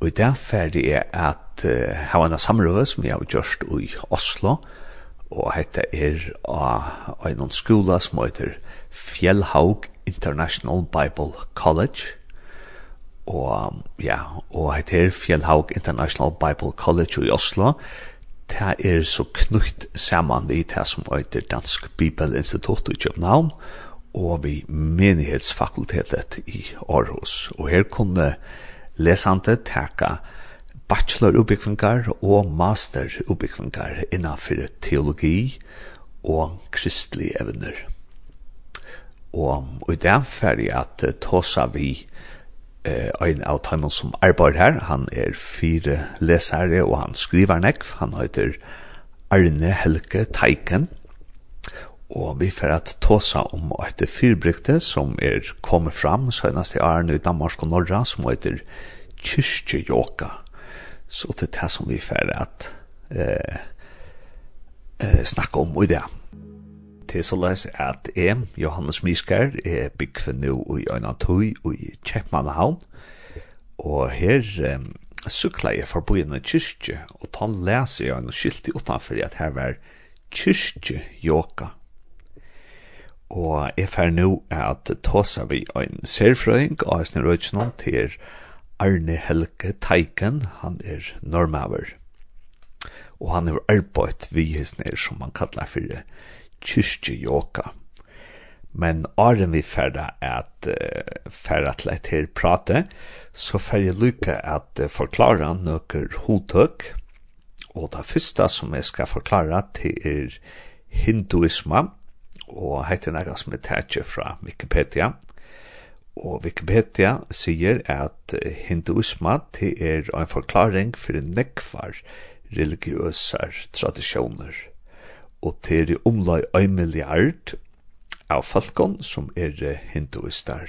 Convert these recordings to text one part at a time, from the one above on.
Og i det ferdig er at uh, her var en samrøve som jeg har gjort i Oslo, og hette er av en skola som heter Fjellhaug International Bible College. Og ja, og hette er Fjellhaug International Bible College i Oslo. Det er så knytt sammen vi det som heter Dansk Bibelinstitutt i København, og vi menighetsfakultetet i Aarhus. Og her kunne uh, lesande teka bachelor-utbyggvingar og master-utbyggvingar innanfor teologi og kristli evner. Og i den ferdig at tåsa vi eh, en av timen som arbeid her, han er fire lesare og han skriver nekv, han heter Arne Helge Teiken, Og vi får at tåsa om et fyrbrykte som er kommet fram søgnast i æren i Danmark og Norra som heter kyrkjejoka. Så det er det som vi får at eh, eh, snakke om i det. Det er så løs at jeg, Johannes Miskær, er byggven nå i Øynatøy og i Kjeppmannhavn. Og her eh, sykla jeg forbi en kyrkje, og ta leser jeg en skilt utenfor at her var kyrkjejoka. Og jeg fer nå at tåsa vi en serfrøyng av Øsne Rødkjennom til Arne Helge Teiken, han er normaver. Og han er arbeidt vi hisne som man kallar for kyrkjejoka. Men åren vi ferda at uh, ferda til et her prate, så ferda lykka at uh, forklara nøkker hodtøk. Og det første som jeg skal forklara til er hinduismen, og heiter nekka som er tætje fra Wikipedia. Og Wikipedia sier at hinduisma til er en forklaring for nekvar religiøsar tradisjoner. Og til er omlai en milliard av falkon som er hinduistar.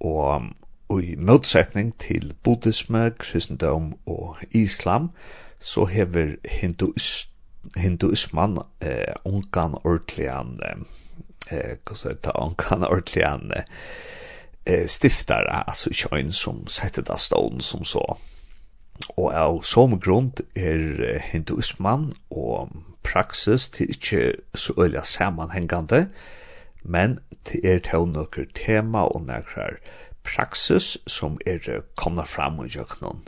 Og, og i motsetning til buddhisme, kristendom og islam, så hever hinduist hinduisman eh, onkan ortlian eh, hvordan det er, onkan ortlian eh, stiftare, alltså join som sätter da stone som så. Og av som grund er hinduisman og praxis til ikke så øyla sammanhengande, men til er til nøkker tema og nøkker praxis som er komna fram og gjøknon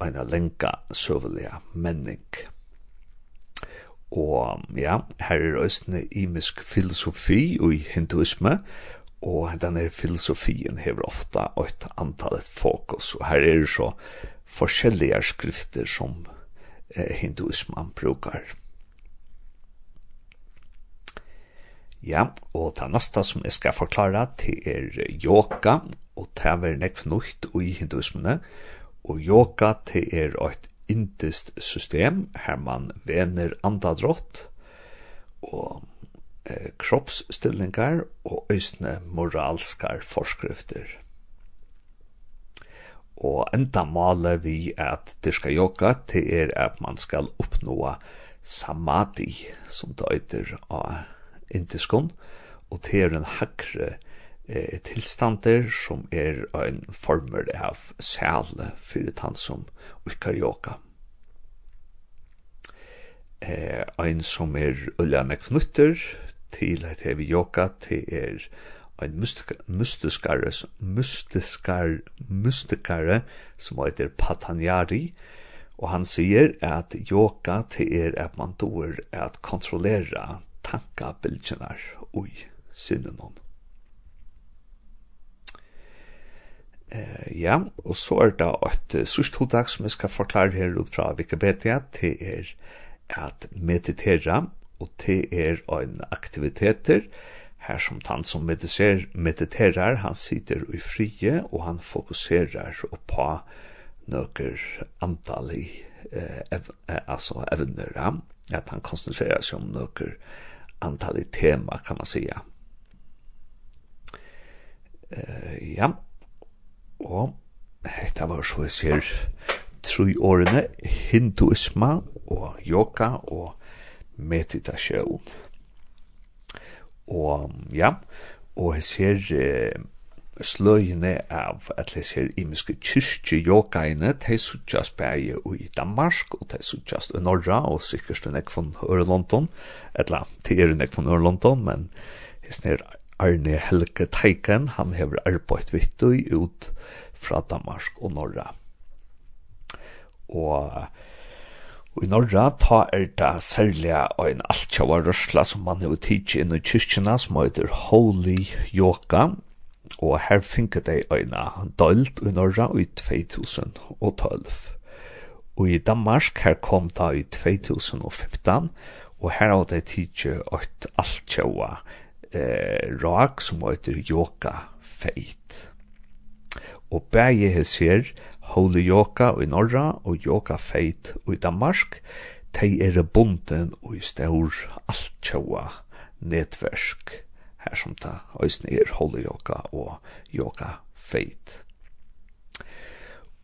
og en lenka søvelige menning. Og ja, her er østene imisk filosofi og i hinduisme, og denne filosofien hever ofta et antal et fokus, og her er det så forskjellige skrifter som eh, hinduismen brukar. Ja, og det neste som jeg skal forklare, det er yoga, og det er nekv nukt i hinduismene, og yoga, det er et indist system her man vener andadrott og eh, kroppsstillingar og øysne moralskar forskrifter. Og enda male vi at dyrka yoga til er at man skal oppnåa samadhi, som det øyder av indiskon, og til er en hakre eh, tilstander som er en former av sæle fyrir han som ukarioka. Eh, ein som er uljane knutter til et hevi yoga til er ein mystiskare mystiskar mystikare som heter Patanjari og han sier at yoga til er at man dår at kontrollera tankabilgenar ui sinnenon. Eh, ja, og så er det et sørst hodak som jeg skal forklare her ut fra Wikipedia, det er at meditera, og det er en aktiviteter, her som han som mediterer, mediterer, han sitter i frie, og han fokuserer på nøkker antallig eh, ev, eh, altså evner, at han konsentrerer seg om nøkker i tema, kan man sige. Eh, ja, og hetta var så ser tru årene hinduisma og yoga og meditasjon. Og ja, og jeg ser eh, sløyene av at jeg ser imiske kyrkje yogaene, de suttjast bæge i Danmark, og de suttjast i Norra, og sikkert en ekvon Ørlondon, etla, de er en ekvon Ørlondon, men jeg ser Arne Helge Teiken, han hever arbeidt vittig ut fra Danmark og Norra. Og, og i Norra ta er det særlig en altkjava rørsla som man hever tidsi inn i kyrkjena som heter Holy Yoga. Og her finner de øyne dølt i Norra i 2012. Og i Danmark her kom da i 2015, og her har de tidsi et altkjava rørsla eh, rak som heter Yoga Feit. Og begge hans her, Holy Yoga i Norra og Yoga Feit i Danmark, de er bunden og i stor altkjøa netversk her som ta øysene er Holy Yoga og Yoga Feit.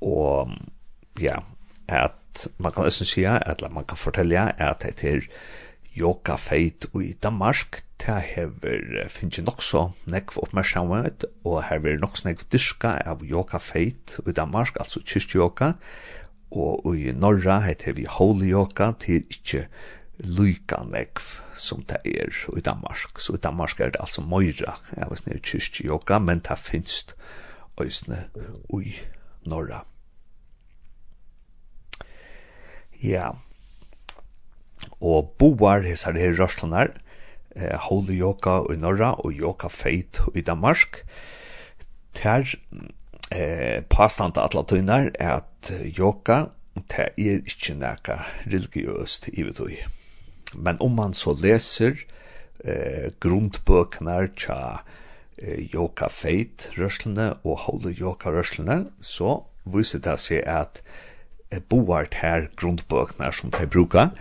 Og ja, at man kan øyne sige, at man kan fortelle at det er Joka Feit i Danmark, ta hever finnje nokså nekv oppmerksamhet, og her vil nok nekv diska av Joka Feit i Danmark, altså kyrkjoka, og i Norra heter vi Holy Joka, til ikkje lyka nekv som det er i Danmark. Så i Danmark er det altså Moira, jeg vet ikke, kyrkjoka, men det finnes òsne i Norra. Ja, yeah og boar hesar her rørslunar, eh, Holy Yoga i Norra og Yoga Faith i Danmark. Ter eh, pastanda atla tøynar er at yoga, det er ikkje neka religiøst i vitui. Men om man så leser eh, grundbøknar tja eh, Yoga Faith rørslene og Holy Yoga rørslene, så viser det seg at eh, boart her grundbøknar som de brukar,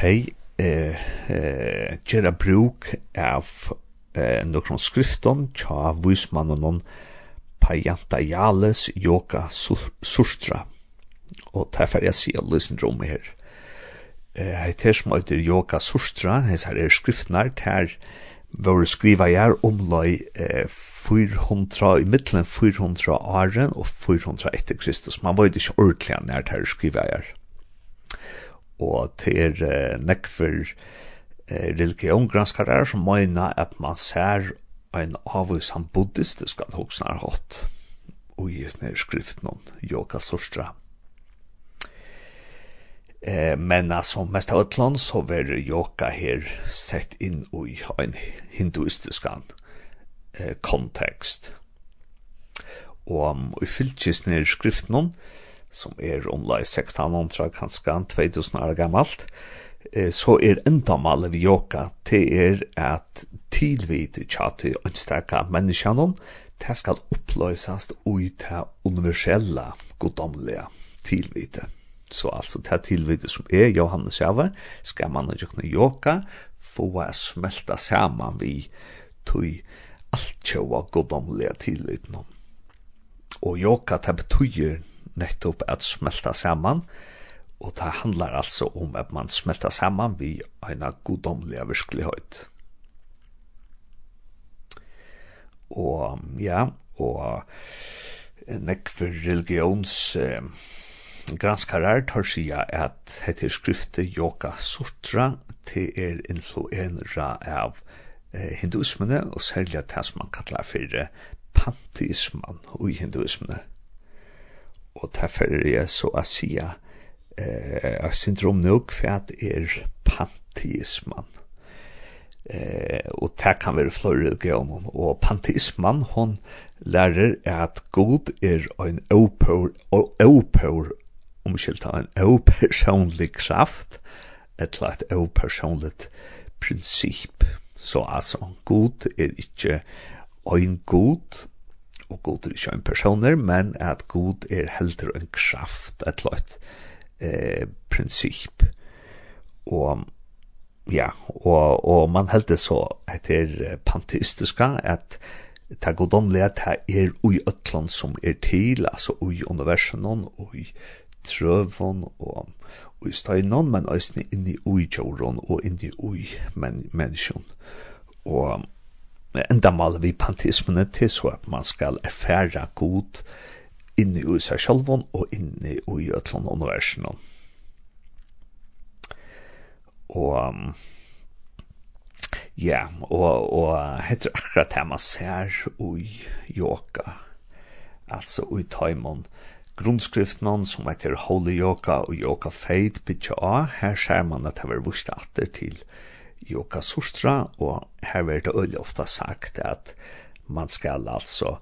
de eh, eh, gjør bruk av eh, noen skriften tja vismannen Pajanta Jales Yoga Sustra. Og det er for jeg sier løsning rom her. Det er som heter Yoga Sustra, det her er skriftene, det er våre skriva jeg eh 400, i middelen 400 åren og 400 etter Kristus. Man var ikke ordentlig nær det skriva jeg og til uh, nekfer uh, religiongrannskarar som meina at man ser en avvisan buddhistisk an hoksnar hatt og i snar skriften om Yoga Sutra. Eh, men altså, mest av utland så var yoga her sett inn i en hinduistiskan eh, kontekst. Og um, i fylkisner skriften om, som er omlai 1600, kanskje 2000 år gammalt, så er endamallet vi joka til er at tilvit tjati ønstaka menneskjanon, det skal oppløysast ui til universella godomlega tilvite. Så altså det tilvite som er Johannes Jave, skal man jo kunne joka, få å smelta saman vi tui alt tjoa godomlega tilvitnum. Og joka det betyr nettopp att smälta samman. Och det handlar alltså om att man smelta samman vi en godomlig virkelighet. Och ja, och nek för religions eh, granskarar tar sia at heter skrifte Yoga Sutra til er influenra av eh, hinduismene og særlig at det som man kallar for pantheisman i hinduismene og derfor er jeg så å si eh, jeg syndrom nok for at er panteisman. Eh, og det kan være flere religioner og panteisman hon lærer at god er en opor opor omskilt av en opersonlig kraft et eller annet opersonligt prinsipp så altså god er ikke en god og god er ikke en personer, men at god er heldur en kraft, et løyt eh, prinsipp. Og ja, og, og man heldur så etter panteistiska, at ta godomlega, ta er ui ötlan som er til, altså ui universen, ui trøvon, og ui støynon, men òsne inni ui tjauron, og inni ui men menneskjon. Og enda mal vi pantismen til så at man skal erfæra god inni i seg sjálfon og inni i ötlån universen. Og ja, og, og heter akkurat det man ser i yoga, altså i taimon, grundskriften som heter Holy Yoga og Yoga Faith bytja av, her ser man at det var vust atter til yoga Yoga Sustra, og her var det øyelig ofte sagt at man skal altså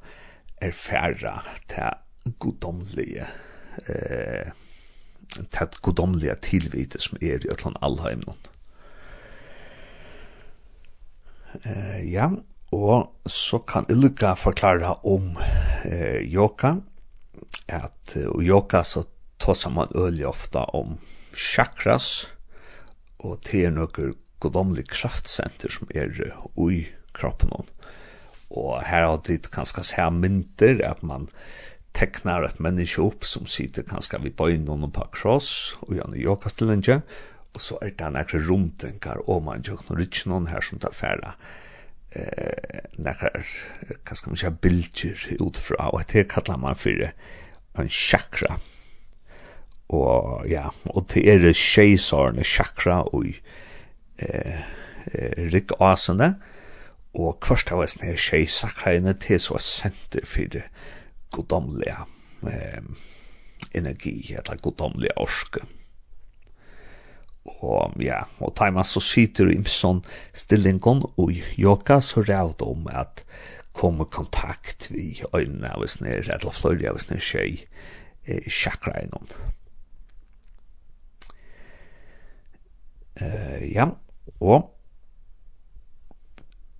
erfæra det godomlige eh, det godomlige tilvite som er i Øtland Alheimnon. Eh, ja, og så kan Ilga forklare om eh, yoga, at uh, yoga så tar man øyelig ofte om chakras, og til er noen godomlig kraftsenter som er ui kroppen hon. Og her har dit kanskje se mynter at man teknar et menneske opp som sitter kanskje vi bøyn noen på kross og gjerne jokastillinje og så er det nekre rundtengar og man jokner ikke noen her som tar færa eh, nekre hva skal man kja bilder utfra og det kallar man for en chakra og ja og det er tjeisarne chakra og eh, Rick Asene, og kvart av oss nere tjei sakreine til så senter for det godomlige eh, energi, eller godomlige orske. Og ja, og tar man så sitter i sånn stillingen og joka så rævd om at komme kontakt vi øynene av oss nere, eller fløyre av oss nere tjei eh, sakreine. Eh, ja, Og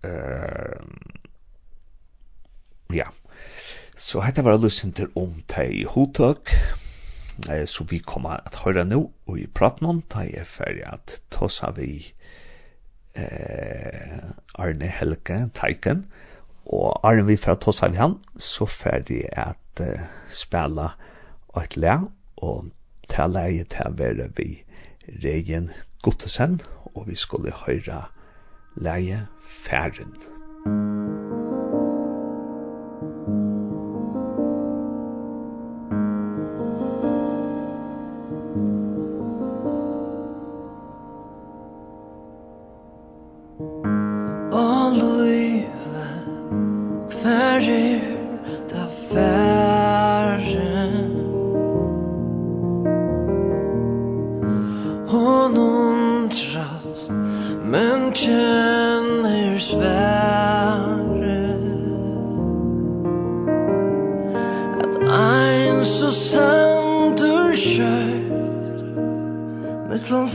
eh ja. Så hetta var lusinter om tei hotøk eh, så vi kommer at høyre nu og i praten om tei er ferdig at tåsa vi eh, Arne Helge Teiken, og Arne vi fra tåsa vi han, så ferdig at eh, spela et le, og til leie til være vi Regen Gottesen, og vi skulle høyra leie færen. Og løyve, hver er det færen? kjenner svære At ein så sant ur kjøtt Mittlan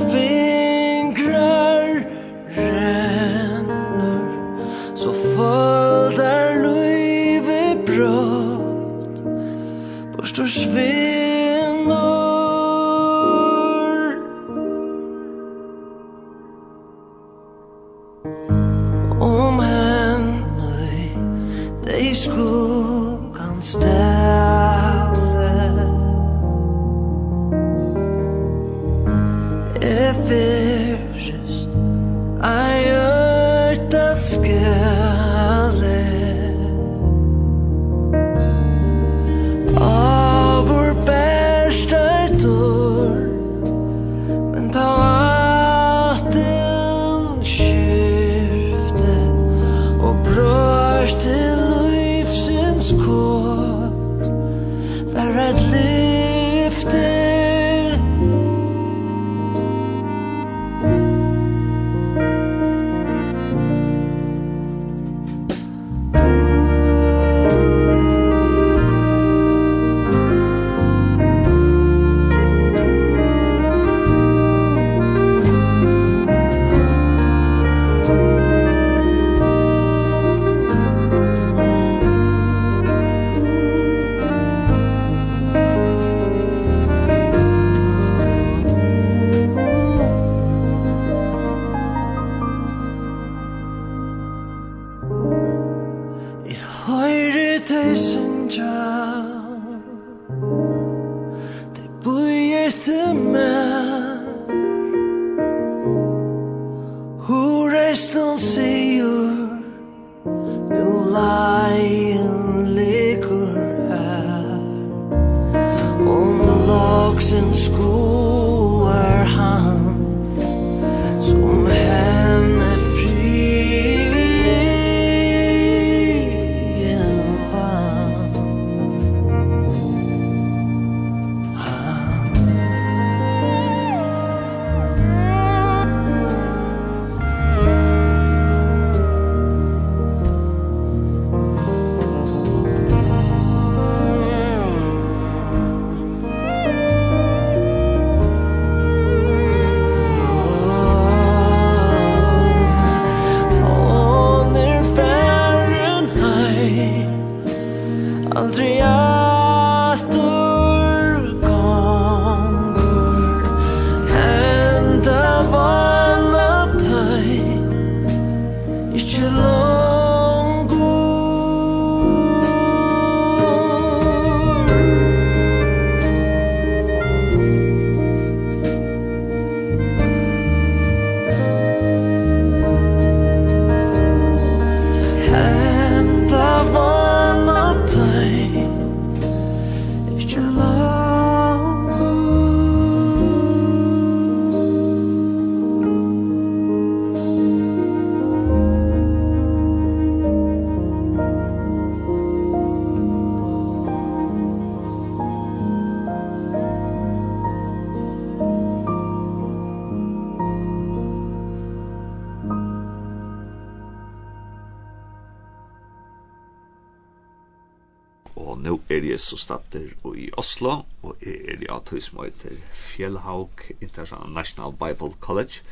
så stater og i Oslo, og jeg er i atøy som heter Fjellhaug International Bible College.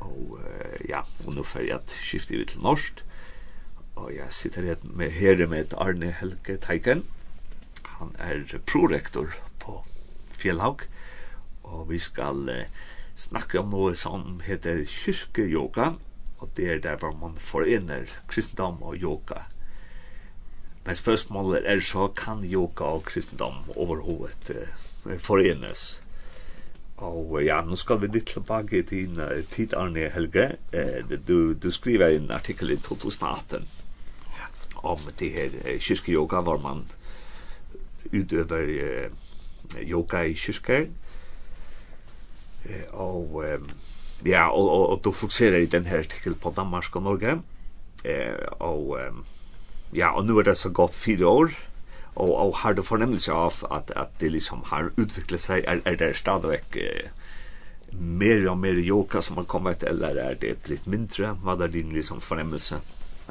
Og uh, ja, og nå fer jeg skifte ut til norsk. Og jeg sitter her med, her med Arne Helge Teiken. Han er prorektor på Fjellhaug. Og vi skal uh, snakke om noe som heter kyrkeyoga. Og det er der hvor man forener kristendom og yoga Men spørsmålet er så kan yoga og kristendom overhovedet uh, forenes. Og ja, nå skal vi litt tilbake til uh, tid Arne Helge. Uh, du, du skriver en artikkel i 2018 om det her uh, kyrkyoga, hvor man utøver uh, yoga i kyrke. Uh, og um, ja, og, og, og du fokuserer i den her artikkel på Danmark og Norge. Uh, og um, ja, og nu er det så godt fire år, og, og har du fornemmelse av at, at det liksom har utviklet seg, er, er det stadigvæk eh, mer og mer yoga som har kommet, eller er det litt mindre? Hva er din liksom fornemmelse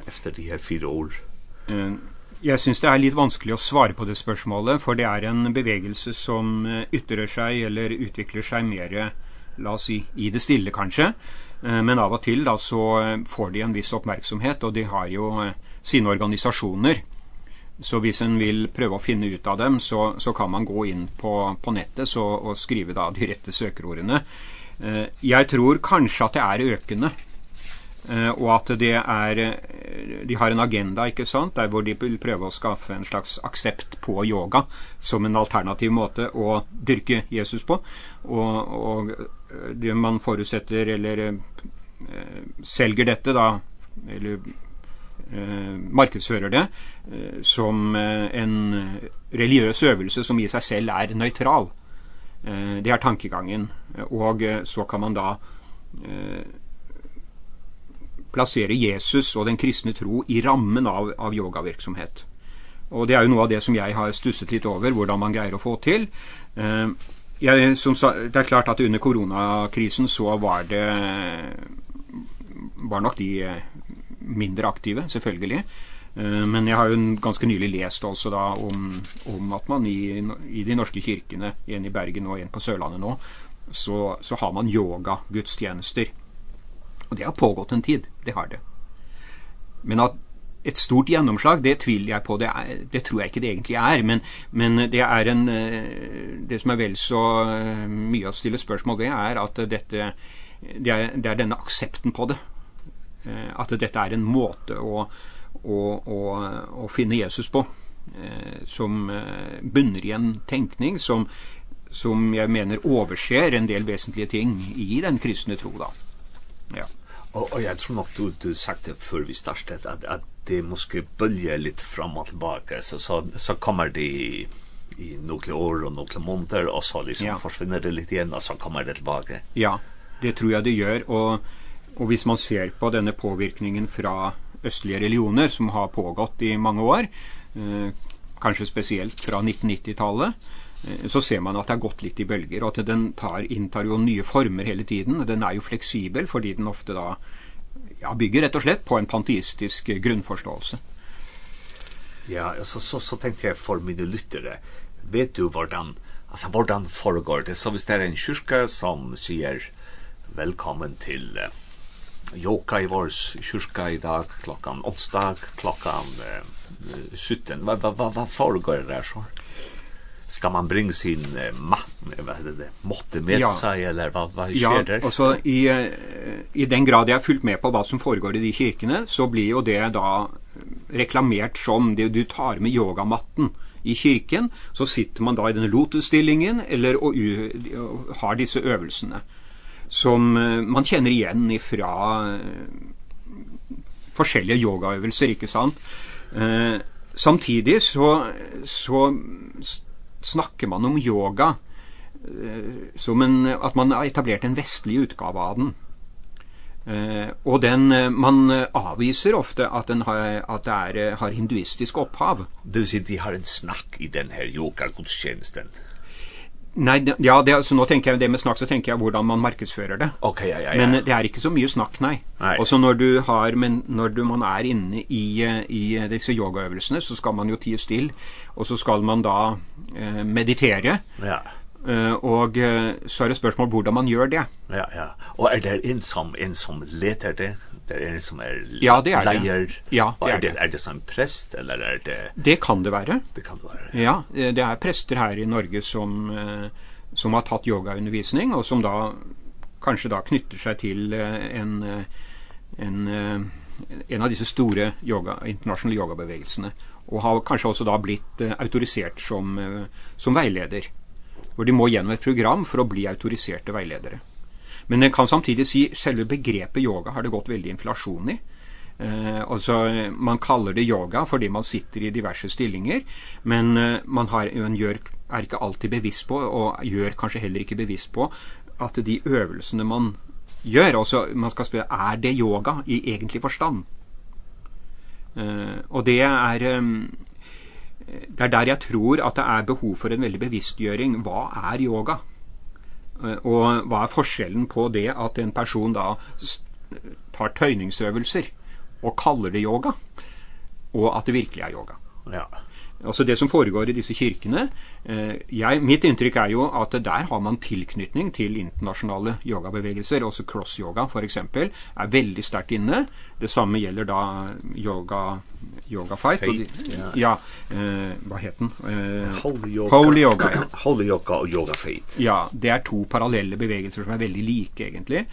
efter de her fire år? Mm. Jeg synes det er litt vanskelig å svare på det spørsmålet, for det er en bevegelse som ytrer seg eller utvikler seg mer, la oss si, i det stille kanskje. Men av og til da så får de en viss oppmerksomhet, og de har jo eh, sine organisationer. Så hvis en vil prøve å finne ut av dem, så, så kan man gå inn på, på nettet så, og skrive da de rette søkerordene. Eh, Jeg tror kanskje at det er økende, eh, og at det er, de har en agenda, ikke sant, der hvor de vil prøve å skaffe en slags aksept på yoga som en alternativ måte å dyrke Jesus på, og, og det man forutsetter eller selger dette da, eller eh, markedsfører det eh, som en religiøs øvelse som i seg selv er nøytral. Eh, det er tankegangen. Og så kan man da eh, plassere Jesus og den kristne tro i rammen av, av yogavirksomhet. Og det er jo noe av det som jeg har stusset litt over, hvordan man greier å få til. Eh, jeg, som sa, det er klart at under koronakrisen så var det var nok de mindre aktive, selvfølgelig. Men jeg har jo ganske nylig lest altså da om, om at man i, i de norske kirkene, en i Bergen og en på Sørlandet nå, så, så har man yoga-gudstjenester. Og det har pågått en tid, det har det. Men at et stort gjennomslag, det tviler jeg på, det, er, det tror jeg ikke det egentlig er, men, men det er en, det som er vel så mye å stille spørsmål ved er at dette, det er, det er denne aksepten på det, at dette er en måte å, å, å, å finne Jesus på som bunner i en tenkning som, som jag menar överser en del väsentliga ting i den kristne tro då. Ja. Och, och jag tror nog du, du sagt det för vi startade att, att det måste bölja lite fram och tillbaka så, så, så kommer det i, i några år och några månader och så liksom ja. försvinner det lite igen och så kommer det tillbaka. Ja, det tror jag det gör och Og hvis man ser på denne påvirkningen fra østlige religioner som har pågått i mange år, eh, kanskje spesielt fra 1990-tallet, eh, så ser man at det har gått litt i bølger, og at den tar, inntar jo nye former hele tiden. Den er jo fleksibel fordi den ofte da ja, bygger rett og slett på en panteistisk grunnforståelse. Ja, så, så, så tenkte jeg for mine lyttere, vet du hvordan, altså hvordan foregår det? Så hvis det er en kyrka som sier velkommen til... uh, Joka i vårs kyrka i dag klockan onsdag klockan eh, 17. Vad vad vad va foregår det där så? Ska man bringa sin eh, ma, vad heter det, måtte med ja. sig eller vad vad sker ja, där? Ja, och så i i den grad jag har fyllt med på vad som foregår i de kyrkene, så blir ju det då reklamerat som det du tar med yogamatten i kirken så sitter man då i den lotusstillingen eller och, och har disse övelsene. Mm som man kjenner igjen ifra forskjellige yogaøvelser, ikke sant? Eh, samtidig så, så snakker man om yoga eh, som en, at man har etablert en vestlig utgave av den. Eh, og den, man avviser ofte at, den har, at det er, har hinduistisk opphav. Det vil si, de har en snakk i den her yoga-gudstjenesten. Nej, ja, det, så nå tenker jeg det med snakk, så tenker jeg hvordan man markedsfører det. Ok, ja, ja, ja. Men det er ikke så mye snakk, nei. nei. Og så når du har, men når du, man er inne i, i disse yogaøvelsene, så skal man jo tie still, og så skal man da eh, meditere. Ja. Eh og så er det spørsmål hvordan man gjør det. Ja, ja. Og er det en som, en som leter det? det är det som är Ja, det er lejer. det. Ja, det är, er det. Är det som präst eller är det Det kan det vara. Det kan det vara. Ja, det är präster här i Norge som som har tagit yogaundervisning och som då kanske då knyter sig till en en en av disse store yoga internationella yogabevegelsene, och har kanske också då blivit autorisert som som veileder. Hvor de må genom ett program för att bli auktoriserade vägledare. Men jeg kan samtidig si selve begrepet yoga har det gått veldig inflasjon i. Eh alltså man kallar det yoga fordi man sitter i diverse stillinger, men eh, man har man gjør er ikke alltid bevisst på og gjør kanskje heller ikke bevisst på at de øvelsene man gjør, altså man skal spørre er det yoga i egentlig forstand. Eh og det er Eh, det er der jeg tror at det er behov for en veldig bevisstgjøring. Hva er yoga? Og hva er forskjellen på det at en person da tar tøyningsøvelser og kaller det yoga, og at det virkelig er yoga? Ja. Altså det som foregår i disse kirkene, Jeg, mitt inntrykk er jo at der har man tilknytning til internasjonale yogabevegelser, også cross-yoga for eksempel, er veldig sterkt inne. Det samme gjelder da yoga, yoga fight. Fate, de, ja. ja eh, hva het den? Eh, holy yoga. Holy yoga, ja. holy yoga og yoga fight. Ja, det er to parallelle bevegelser som er veldig like egentlig.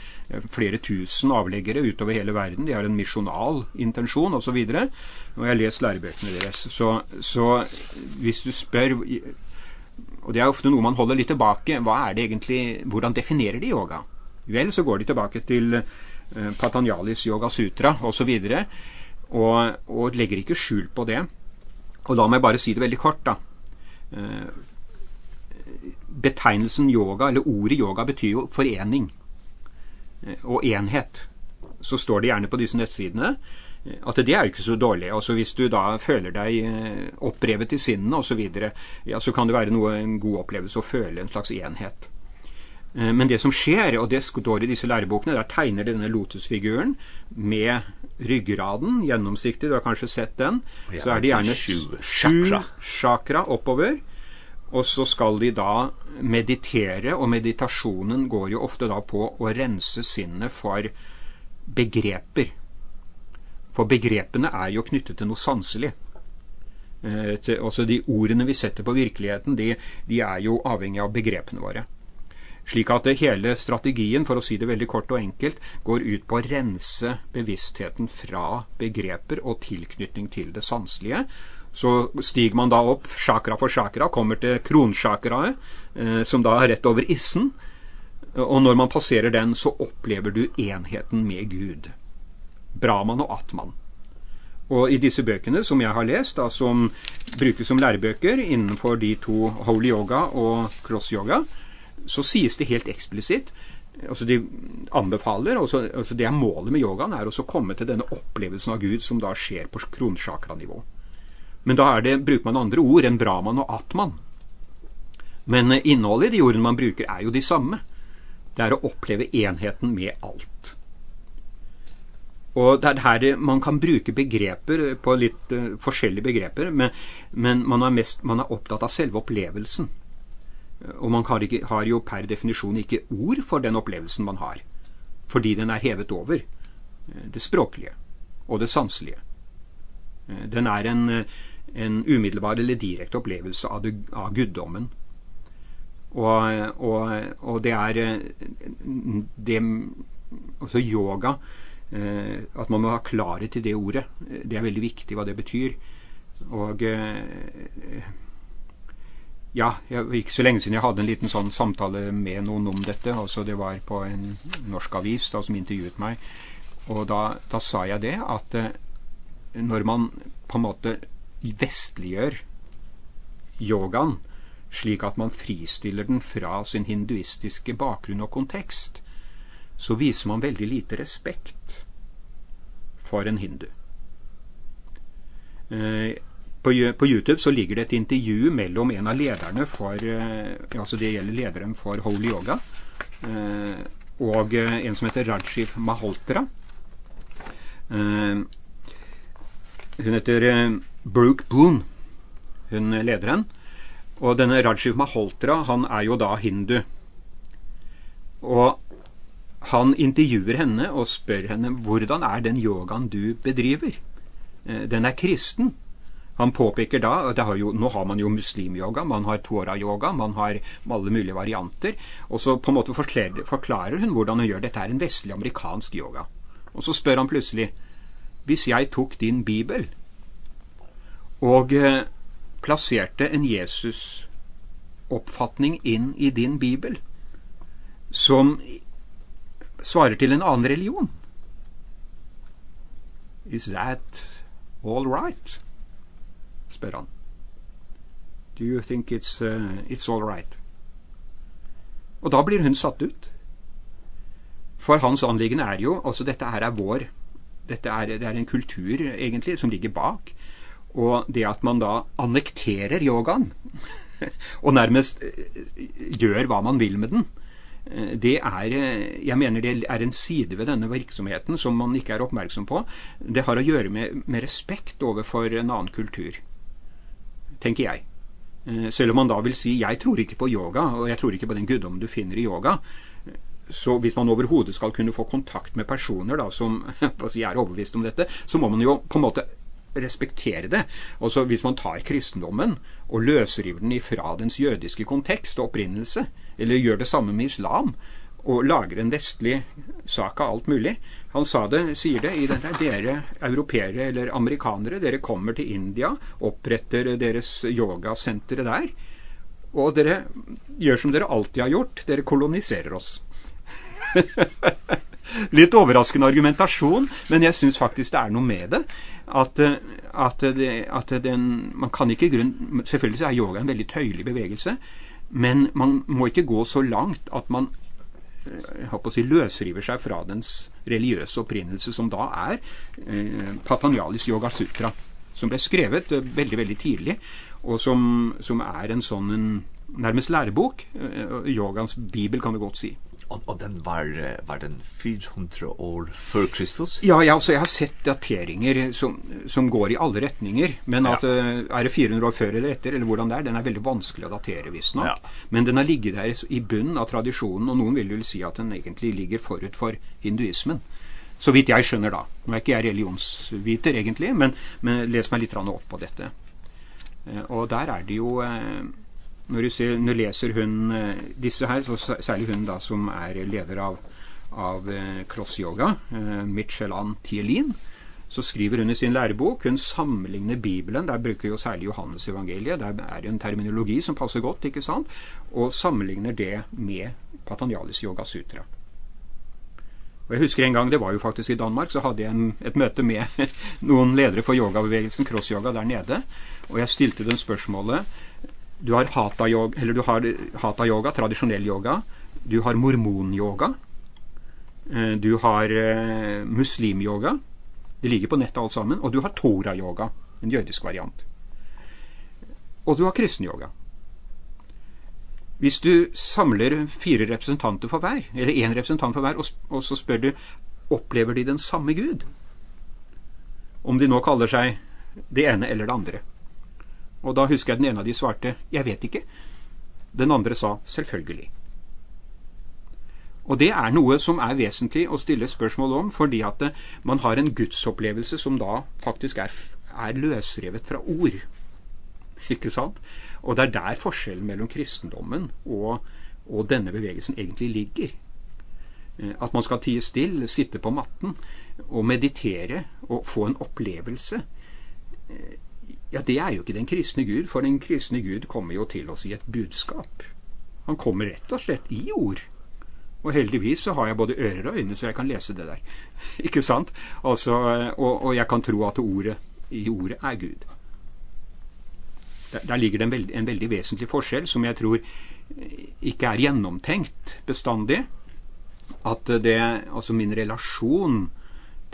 Flere tusen avleggere utover hele verden, de har en missional intensjon og så videre. Og jeg har lest lærebøkene deres. Så, så hvis du spør Och det är ofta nog man håller lite tillbaka. Vad är det egentligen? Hur definierar de yoga? Väl så går det tillbaka till eh, Patanjalis Yoga Sutra och så vidare. Och och lägger inte skjul på det. Och låt mig bara säga si det väldigt kort då. Eh betegnelsen yoga eller ordet yoga betyder ju förening och enhet. Så står det gärna på dessa nettsidene at det er jo ikke så dårlig. Altså hvis du da føler deg opprevet i sinnet og så videre, ja, så kan det være noe, en god opplevelse å føle en slags enhet. Men det som skjer, og det står i disse lærebokene, der tegner denne lotusfiguren med ryggraden, gjennomsiktig, du har kanskje sett den, ja, så er det gjerne sju chakra. chakra oppover, og så skal de da meditere, og meditasjonen går jo ofte da på å rense sinnet for begreper, For begrepene er jo knyttet til noe sanselig. Eh, til, altså de ordene vi setter på virkeligheten, de, de er jo avhengig av begrepene våre. Slik at det hele strategien, for å si det veldig kort og enkelt, går ut på å rense bevisstheten fra begreper og tilknytning til det sanselige. Så stiger man da opp chakra for chakra, kommer til kronchakraet, eh, som da er rett over issen. Og når man passerer den, så opplever du enheten med Gud. Brahman og Atman. Og i disse bøkene som jeg har lest, da, som brukes som lærebøker innenfor de to holy yoga og cross yoga, så sies det helt eksplisitt altså de anbefaler altså, altså det er målet med yogaen er å komme til denne opplevelsen av Gud som da skjer på kronchakra-nivå. Men da er det bruker man andre ord enn Brahman og Atman. Men innholdet i de ordene man bruker er jo de samme. Det er å oppleve enheten med alt. Og det er her man kan bruke begreper på litt uh, forskjellige begreper, men, men man, er mest, man er opptatt av selve opplevelsen. Og man har, ikke, har jo per definisjon ikke ord for den opplevelsen man har, fordi den er hevet over det språklige og det sanselige. Den er en, en umiddelbar eller direkte opplevelse av, det, av guddommen. Og, og, og det er det, altså yoga at man må ha klarhet i det ordet. Det er veldig viktig hva det betyr. Og ja, jeg, gikk så lenge siden jeg hadde en liten sånn samtale med noen om dette. Altså det var på en norsk avis da, som intervjuet meg. Og da, da sa jeg det at når man på en måte vestliggjør yogaen slik at man fristiller den fra sin hinduistiske bakgrunn og kontekst, så viser man veldig lite respekt for en hindu. På, på YouTube så ligger det et intervju mellom en av lederne for, altså det gjelder lederen for Holy Yoga, og en som heter Rajiv Maholtra. Hun heter Brooke Boone, hun lederen. Og denne Rajiv Maholtra, han er jo da hindu. Og han intervjuer henne og spør henne hvordan er den yogaen du bedriver? Den er kristen. Han påpeker da det har jo, nå har man jo muslimyoga, man har tora-yoga, man har alle mulige varianter, og så på en måte forklarer, forklarer hun hvordan hun gjør dette er en vestlig amerikansk yoga. Og så spør han plutselig, hvis jeg tok din bibel og eh, plasserte en Jesus-oppfatning inn i din bibel, som svarer til en annen religion. Is that all right? spør han. Do you think it's, uh, it's all right? Og da blir hun satt ut. For hans anliggende er jo, altså dette her er vår, dette er, det er en kultur egentlig som ligger bak, og det at man da annekterer yogaen, og nærmest gjør hva man vil med den, det er, jeg mener det er en side ved denne virksomheten som man ikke er oppmerksom på. Det har å gjøre med, med respekt overfor en annen kultur, tenker jeg. Selv om man da vil si, jeg tror ikke på yoga, og jeg tror ikke på den guddommen du finner i yoga, så hvis man overhovedet skal kunne få kontakt med personer da, som på si, er overbevist om dette, så må man jo på en måte respektere det. Og så hvis man tar kristendommen og løsriver den ifra dens jødiske kontekst og opprinnelse, eller gjør det samme med islam, og lager en vestlig sak av alt mulig. Han sa det, sier det i denne, dere europeere eller amerikanere, dere kommer til India, oppretter deres yogasentre der, og dere gjør som dere alltid har gjort, dere koloniserer oss. Litt overraskende argumentasjon, men jeg synes faktisk det er noe med det at at det, at den man kan ikke grunn selvfølgelig er yoga en veldig tøyelig bevegelse, men man må ikke gå så langt at man håper å si løsriver seg fra dens religiøse opprinnelse som da er eh, Patanjalis Yoga Sutra som ble skrevet veldig veldig tidlig og som som er en sånn en nærmest lærebok, eh, yogans bibel kan du godt si. Och og den var var den 400 år før Kristus. Ja, ja, så jag har sett dateringar som som går i alla riktningar, men ja. att är det 400 år före eller efter eller hurdan det er, den är väldigt vanskelig att datera visst nog. Ja. Men den har ligger där i bunnen av traditionen och någon vill jo si att den egentligen ligger förut för hinduismen. Så vitt jag skjønner då. Nå är ikke jeg religionsviter egentligen, men men les meg lite grann upp på detta. Och där är det ju når du ser, når leser hun disse her, så særlig hun da som er leder av, av cross-yoga, Michelin Thielin, så skriver hun i sin lærebok, hun sammenligner Bibelen, der bruker jo særlig Johannes evangeliet, der er jo en terminologi som passer godt, ikke sant, og sammenligner det med Patanjalis Yoga Sutra. Og jeg husker en gang, det var jo faktisk i Danmark, så hadde jeg en, et møte med noen ledere for yogabevegelsen, crossyoga, der nede, og jeg stilte dem spørsmålet, du har hatha yoga eller du har hatha yoga, traditionell yoga. Du har mormon yoga. Eh Du har muslim yoga. Det ligger på nettet alt sammen og du har tora yoga, en jødisk variant. Og du har kristen yoga. Hvis du samler fire representanter for hver, eller en representant for hver, og, og så spør du opplever de den samme Gud? Om de nå kaller seg det ene eller det andre. Og da husker jeg den ene av de svarte 'Jeg vet ikke'. Den andre sa 'Selvfølgelig'. Og det er noe som er vesentlig å stille spørsmål om, fordi at man har en gudsopplevelse som da faktisk er, er løsrevet fra ord. Ikke sant? Og det er der forskjellen mellom kristendommen og, og denne bevegelsen egentlig ligger. At man skal tie still, sitte på matten og meditere og få en opplevelse ja, det er jo ikke den kristne Gud, for den kristne Gud kommer jo til oss i et budskap. Han kommer rett og slett i ord. Og heldigvis så har jeg både ører og øyne, så jeg kan lese det der. ikke sant? Altså, og, og jeg kan tro at ordet i ordet er Gud. Der, der ligger det en veldig, en veldig vesentlig forskjell som jeg tror ikke er gjennomtenkt bestandig. At det, altså min relasjon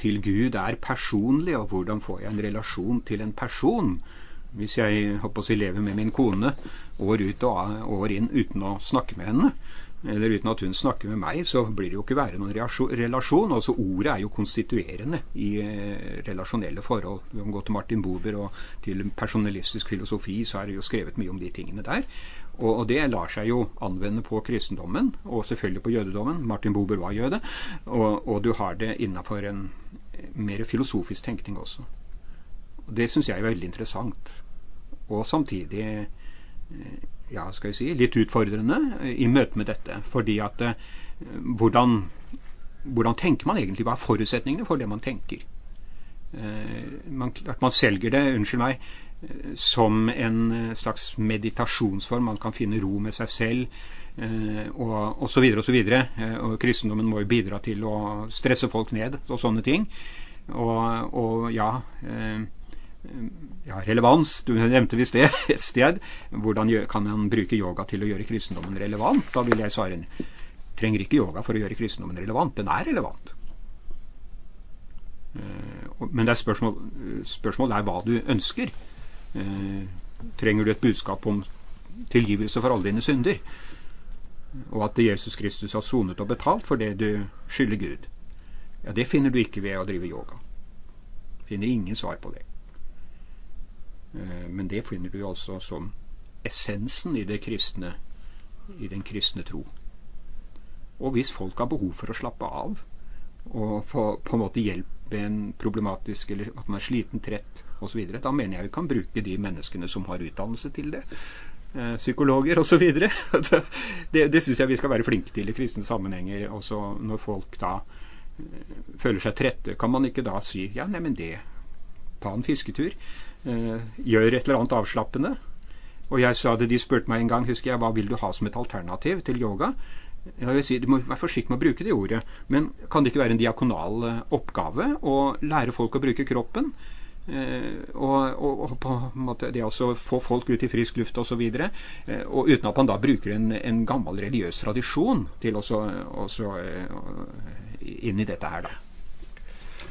til Gud er personlig, og hvordan får jeg en relasjon til en person? Hvis jeg håper å leve med min kone år ut og år inn uten å snakke med henne, eller uten at hun snakker med meg, så blir det jo ikke være noen relasjon. Altså ordet er jo konstituerende i relasjonelle forhold. Vi kan gå til Martin Buber og til personalistisk filosofi, så er det jo skrevet mye om de tingene der. Og, og det lar seg jo anvende på kristendommen, og selvfølgelig på jødedommen. Martin Buber var jøde, og, og du har det innenfor en mer filosofisk tenkning også. Og det synes jeg er veldig interessant. Og samtidig, ja, skal vi si, litt utfordrende i møte med dette, fordi at hvordan, hvordan tenker man egentlig, hva er forutsetningene for det man tenker? man, at man selger det, unnskyld meg, som en slags meditationsform. Man kan finne ro med seg selv, og, og så videre og så videre. Og kristendommen må jo bidra til å stresse folk ned og sånne ting. Og, og ja, ja, relevans, du nevnte visst det et sted. Hvordan kan man bruke yoga til å gjøre kristendommen relevant? Da vil jeg svare, trenger ikke yoga for å gjøre kristendommen relevant. Den er relevant. Men det er spørsmål, spørsmål er hva du ønsker eh, trenger du et budskap om tilgivelse for alle dine synder, og at Jesus Kristus har sonet og betalt for det du skylder Gud, ja, det finner du ikke ved å drive yoga. Finner ingen svar på det. Eh, men det finner du altså som essensen i det kristne, i den kristne tro. Og hvis folk har behov for å slappe av, og på, på en måte hjelp ben, problematisk, eller at man er sliten, trett osv. Da mener jeg vi kan bruke de menneskene som har utdannelse til det psykologer och så vidare. det det synes jag vi ska vara flinke till i kristne sammenhenger, och så när folk då føler seg trette, kan man ikke da si ja, nei, men det, ta en fisketur, eh, gjør et eller annet avslappende. Og jeg sa det, de spurte meg en gang, husker jeg, hva vil du ha som et alternativ til yoga? jag vill säga si, du måste vara försiktig med att bruka det ordet, men kan det inte vara en diakonal uppgave att lära folk att bruka kroppen? eh och och på måte det alltså få folk ut i frisk luft och så vidare eh, och utan att man då brukar en en gammal religiös tradition till och så och så in i detta här då.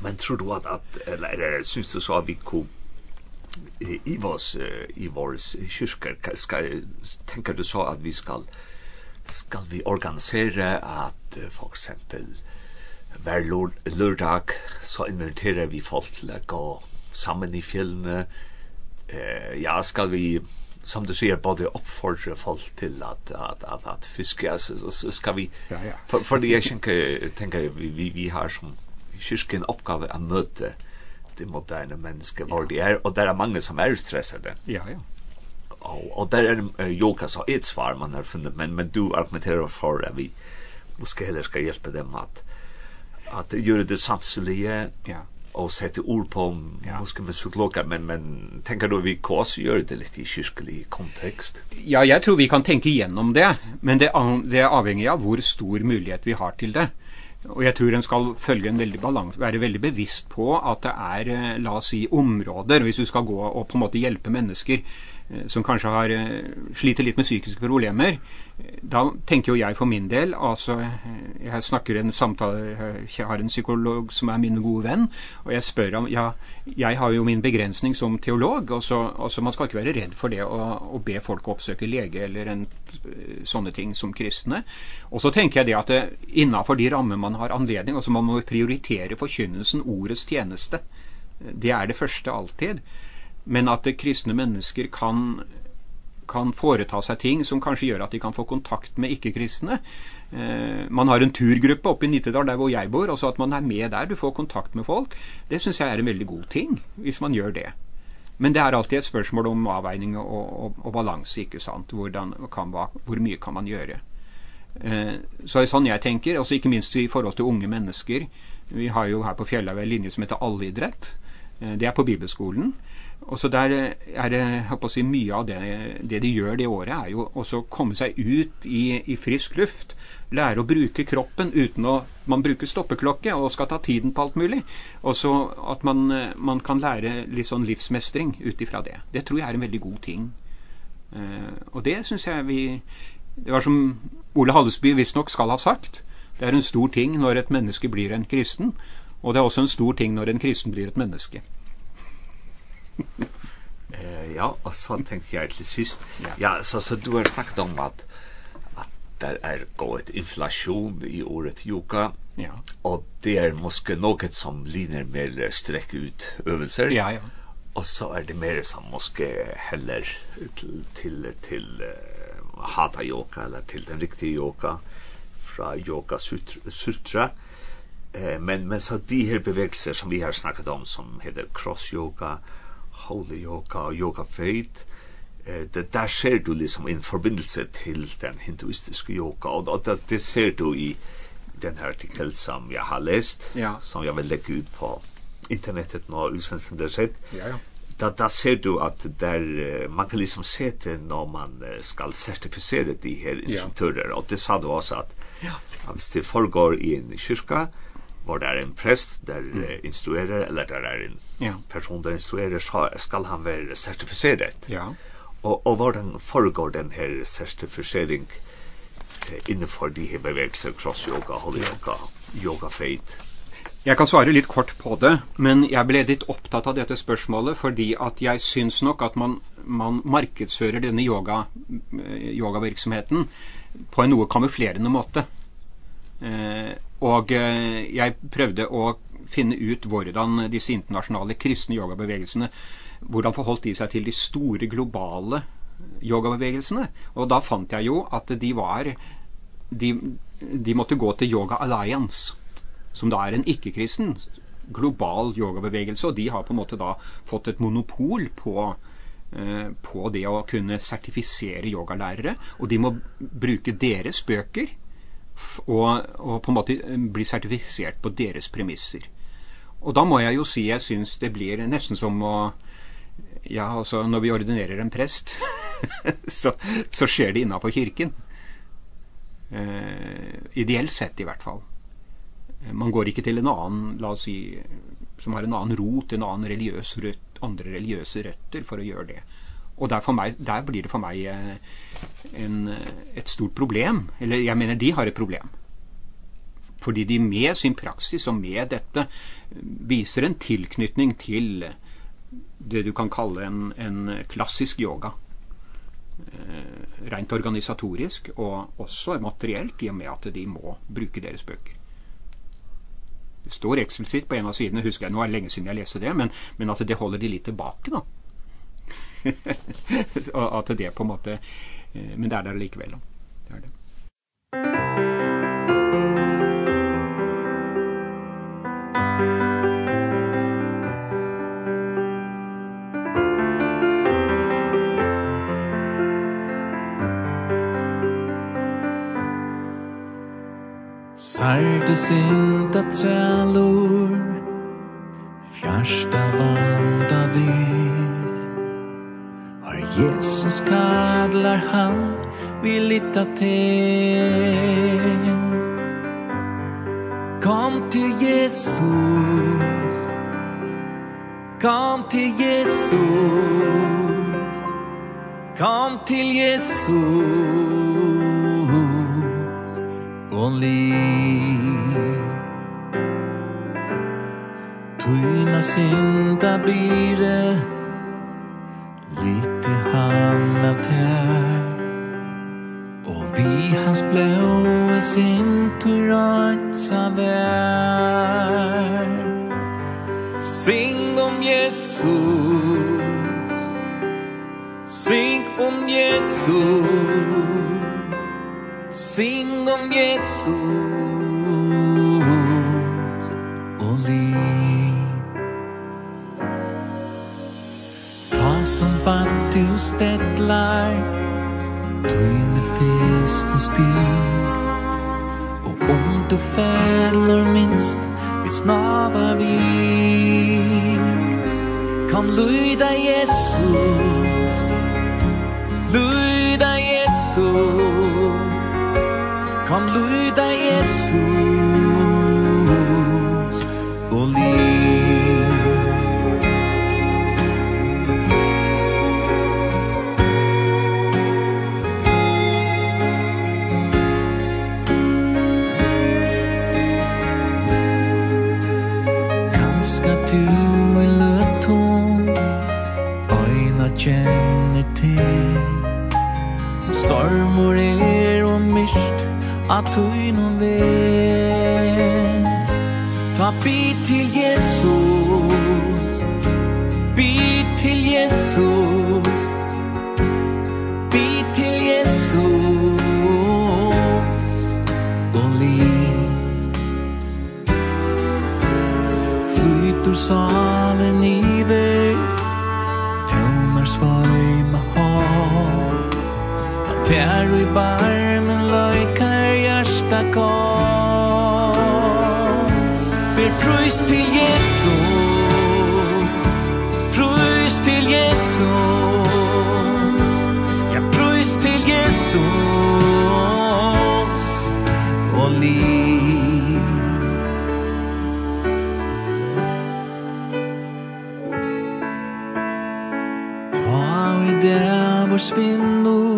Men tror du att att eller syns du så att vi kom i vars i vars kyrka ska tänker du så att vi skall skal vi organisere at uh, for eksempel hver lørdag så inventerer vi folk til å gå sammen i fjellene. Eh, ja, skal vi, som du sier, både oppfordre folk til at, at, at, at fiske, altså, så skal vi, ja, ja. for, for jeg tenker, tenker vi, vi, vi har som kyrken oppgave å møte det moderne mennesket hvor ja. de er, og det er mange som er stressede. Ja, ja och och där är uh, yoga så it's far man har funnit men men du argumenterar för att vi måste heller ska hjälpa dem att att göra det sanselige ja och sätta ord på ja. måste man såklart men men tänker du vi kors gör det lite i kyrklig kontext. Ja, jag tror vi kan tänka igenom det, men det det är avhängigt av hur stor möjlighet vi har till det. Og jeg tror en skal følge en veldig balans, være veldig bevisst på at det er, la oss si, områder, hvis du skal gå og på en måte hjelpe mennesker, som kanske har sliter lite med psykiska problem. Då tänker jag för min del alltså jag snackar en samtal jag har en psykolog som är min gode vän och jag spør om ja jag har ju min begränsning som teolog och så alltså man ska ikke vara rädd för det och å be folk uppsöka lege eller en sånne ting som kristne. Och så tänker jag det att innenfor de rammer man har anledning och så man måste prioritera förkynnelsen ordets tjänste. Det är det första alltid men att det kristne mennesker kan kan foreta seg ting som kanskje gjør at de kan få kontakt med ikke-kristne. Eh man har en turgruppe oppe i Nittedal der hvor jeg bor og så at man er med der, du får kontakt med folk. Det synes jeg er en veldig god ting hvis man gjør det. Men det er alltid et spørsmål om avveining og, og, og balanse, ikke sant? Hvordan kan va hvor mye kan man gjøre? Eh så er det sånn jeg tenker, så ikke minst i forhold til unge mennesker. Vi har jo her på Fjällaväl linje som heter allidrett. Eh det er på Bibelskolen. Eh Och så där är det hoppas vi mycket av det det de gör det året är ju också komma sig ut i i frisk luft, lära att bruka kroppen utan att man brukar stoppeklocka och ska ta tiden på allt möjligt. Och så att man man kan lära liksom sån livsmästring utifrån det. Det tror jag är en väldigt god ting. Eh och det syns jag vi det var som Ole Hallesby visst nog skal ha sagt. Det är en stor ting när ett människa blir en kristen och det är också en stor ting när en kristen blir ett människa. Eh ja, och så tenkte jag till sist. Ja, så så du har snakket om at att der är gått inflation i året Joka. Ja. Och det er måske noe som ligner mer strekk ut øvelser. Ja, ja. Och så är det mer som måske heller till till till uh, hata yoga eller till den riktiga yoga fra yoga sutra. sutra. Eh men men så de her bevegelser som vi har snackat om som heter cross yoga, Holy Yoga og Yoga Faith, eh, det der ser du liksom en forbindelse til den hinduistiske yoga, og, og det, det ser du i den här artikel som jag har läst ja. som jag vill lägga ut på internetet når utsendelsen det sett. Ja, ja. Da, da ser du at der, man kan liksom se det når man skal certifisere de her instruktører, ja. og det sa du også at ja. hvis det foregår i en kyrka, hvor det er en prest, der mm. instruerer, eller der er en ja. person der instruerer, så skal han være sertifiseret. Ja. Og, og hvordan foregår den her sertifisering innenfor de her bevegelser, cross-yoga, holy-yoga, yoga faith? Jeg kan svare litt kort på det, men jeg ble litt opptatt av dette spørsmålet fordi at jeg syns nok at man, man markedsfører denne yoga, yogavirksomheten på en noe kamuflerende måte. Eh, og jeg prøvde å finne ut hvordan disse internasjonale kristne yogabevegelsene hvordan forholdt de seg til de store globale yogabevegelsene. Og da fant jeg jo at de var de de måtte gå til Yoga Alliance som da er en ikke-kristen global yogabevegelse og de har på en måte da fått et monopol på eh på det å kunne sertifisere yogalærere og de må bruke deres bøker og, og på en måte bli sertifisert på deres premisser. Og da må jeg jo si jeg syns det blir nesten som å Ja, altså, når vi ordinerer en prest, så, så skjer det innenfor kirken. Eh, ideelt sett i hvert fall. Man går ikke til en annen, la oss si, som har en annen rot, en annen religiøs rødt, andre religiøse røtter for å gjøre det. Och der, for meg, där blir det för mig en ett stort problem eller jag menar de har ett problem. Fordi de med sin praksis og med dette viser en tilknytning til det du kan kalle en, en klassisk yoga. Eh, rent organisatorisk og også materielt i og med at de må bruke deres bøker. Det står eksplisitt på en av sidene, husker jeg, nå er det lenge siden jeg leste det, men, men at det holder de litt tilbake da. og at det på en måte men det er der likevel. Det er det. Sarte sinta trælur Fjärsta vanda vir Jesus kallar han vi litar till. Kom till Jesus. Kom till Jesus. Kom till Jesus. Only Tuna sinta bire hans blå sin turatsa värld Sing om Jesus. Sing om Jesus. Sing om Jesus. Oli liv. Ta som band du städlar Tøyne fest og stig Og om du fæller minst Vi snabar vi Kan lyda Jesus Lyda Jesus. Kan lyda Jesus. forsvinner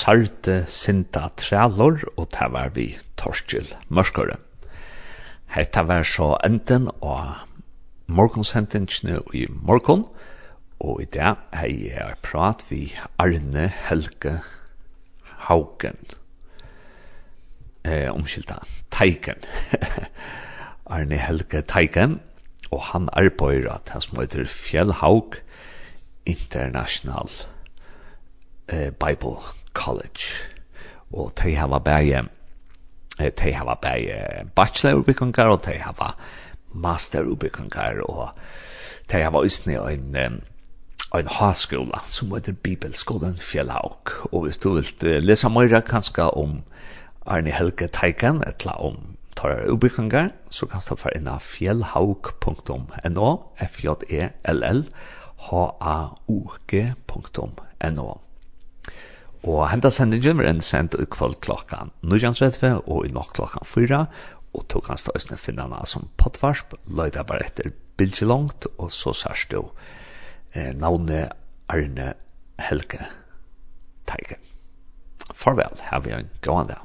sarte sinta trælor, og det var vi Torskjell Mørskåre. Hetta var så enden av morgonsendingene i morgon, og i dag hei jeg prat vi Arne Helge Haugen. Eh, omskylda, Teiken Arne Helge Teiken og han arbeider at han som heter Fjellhaug International eh, Bible College. Og de hava bæge, de hava bæge bachelorbyggningar, og de hava masterbyggningar, og de hava ysni en, en haskola, som heter Bibelskolen Fjellhauk. Og hvis du vil lesa meira kanska om Arne Helge Teiken, etla om tar ubyggingar, så kan du fara inn av fjellhauk.no, f-j-e-l-l, h-a-u-g.no. Og henda sendingen var en sendt i kvall klokkan 9.30 og i nok klokkan 4, og tog hans da finna finnana som pottvarsp, løyda bare etter bilgi langt, og så sørst jo eh, navne Arne Helge Teigen. Farvel, hef vi en gående.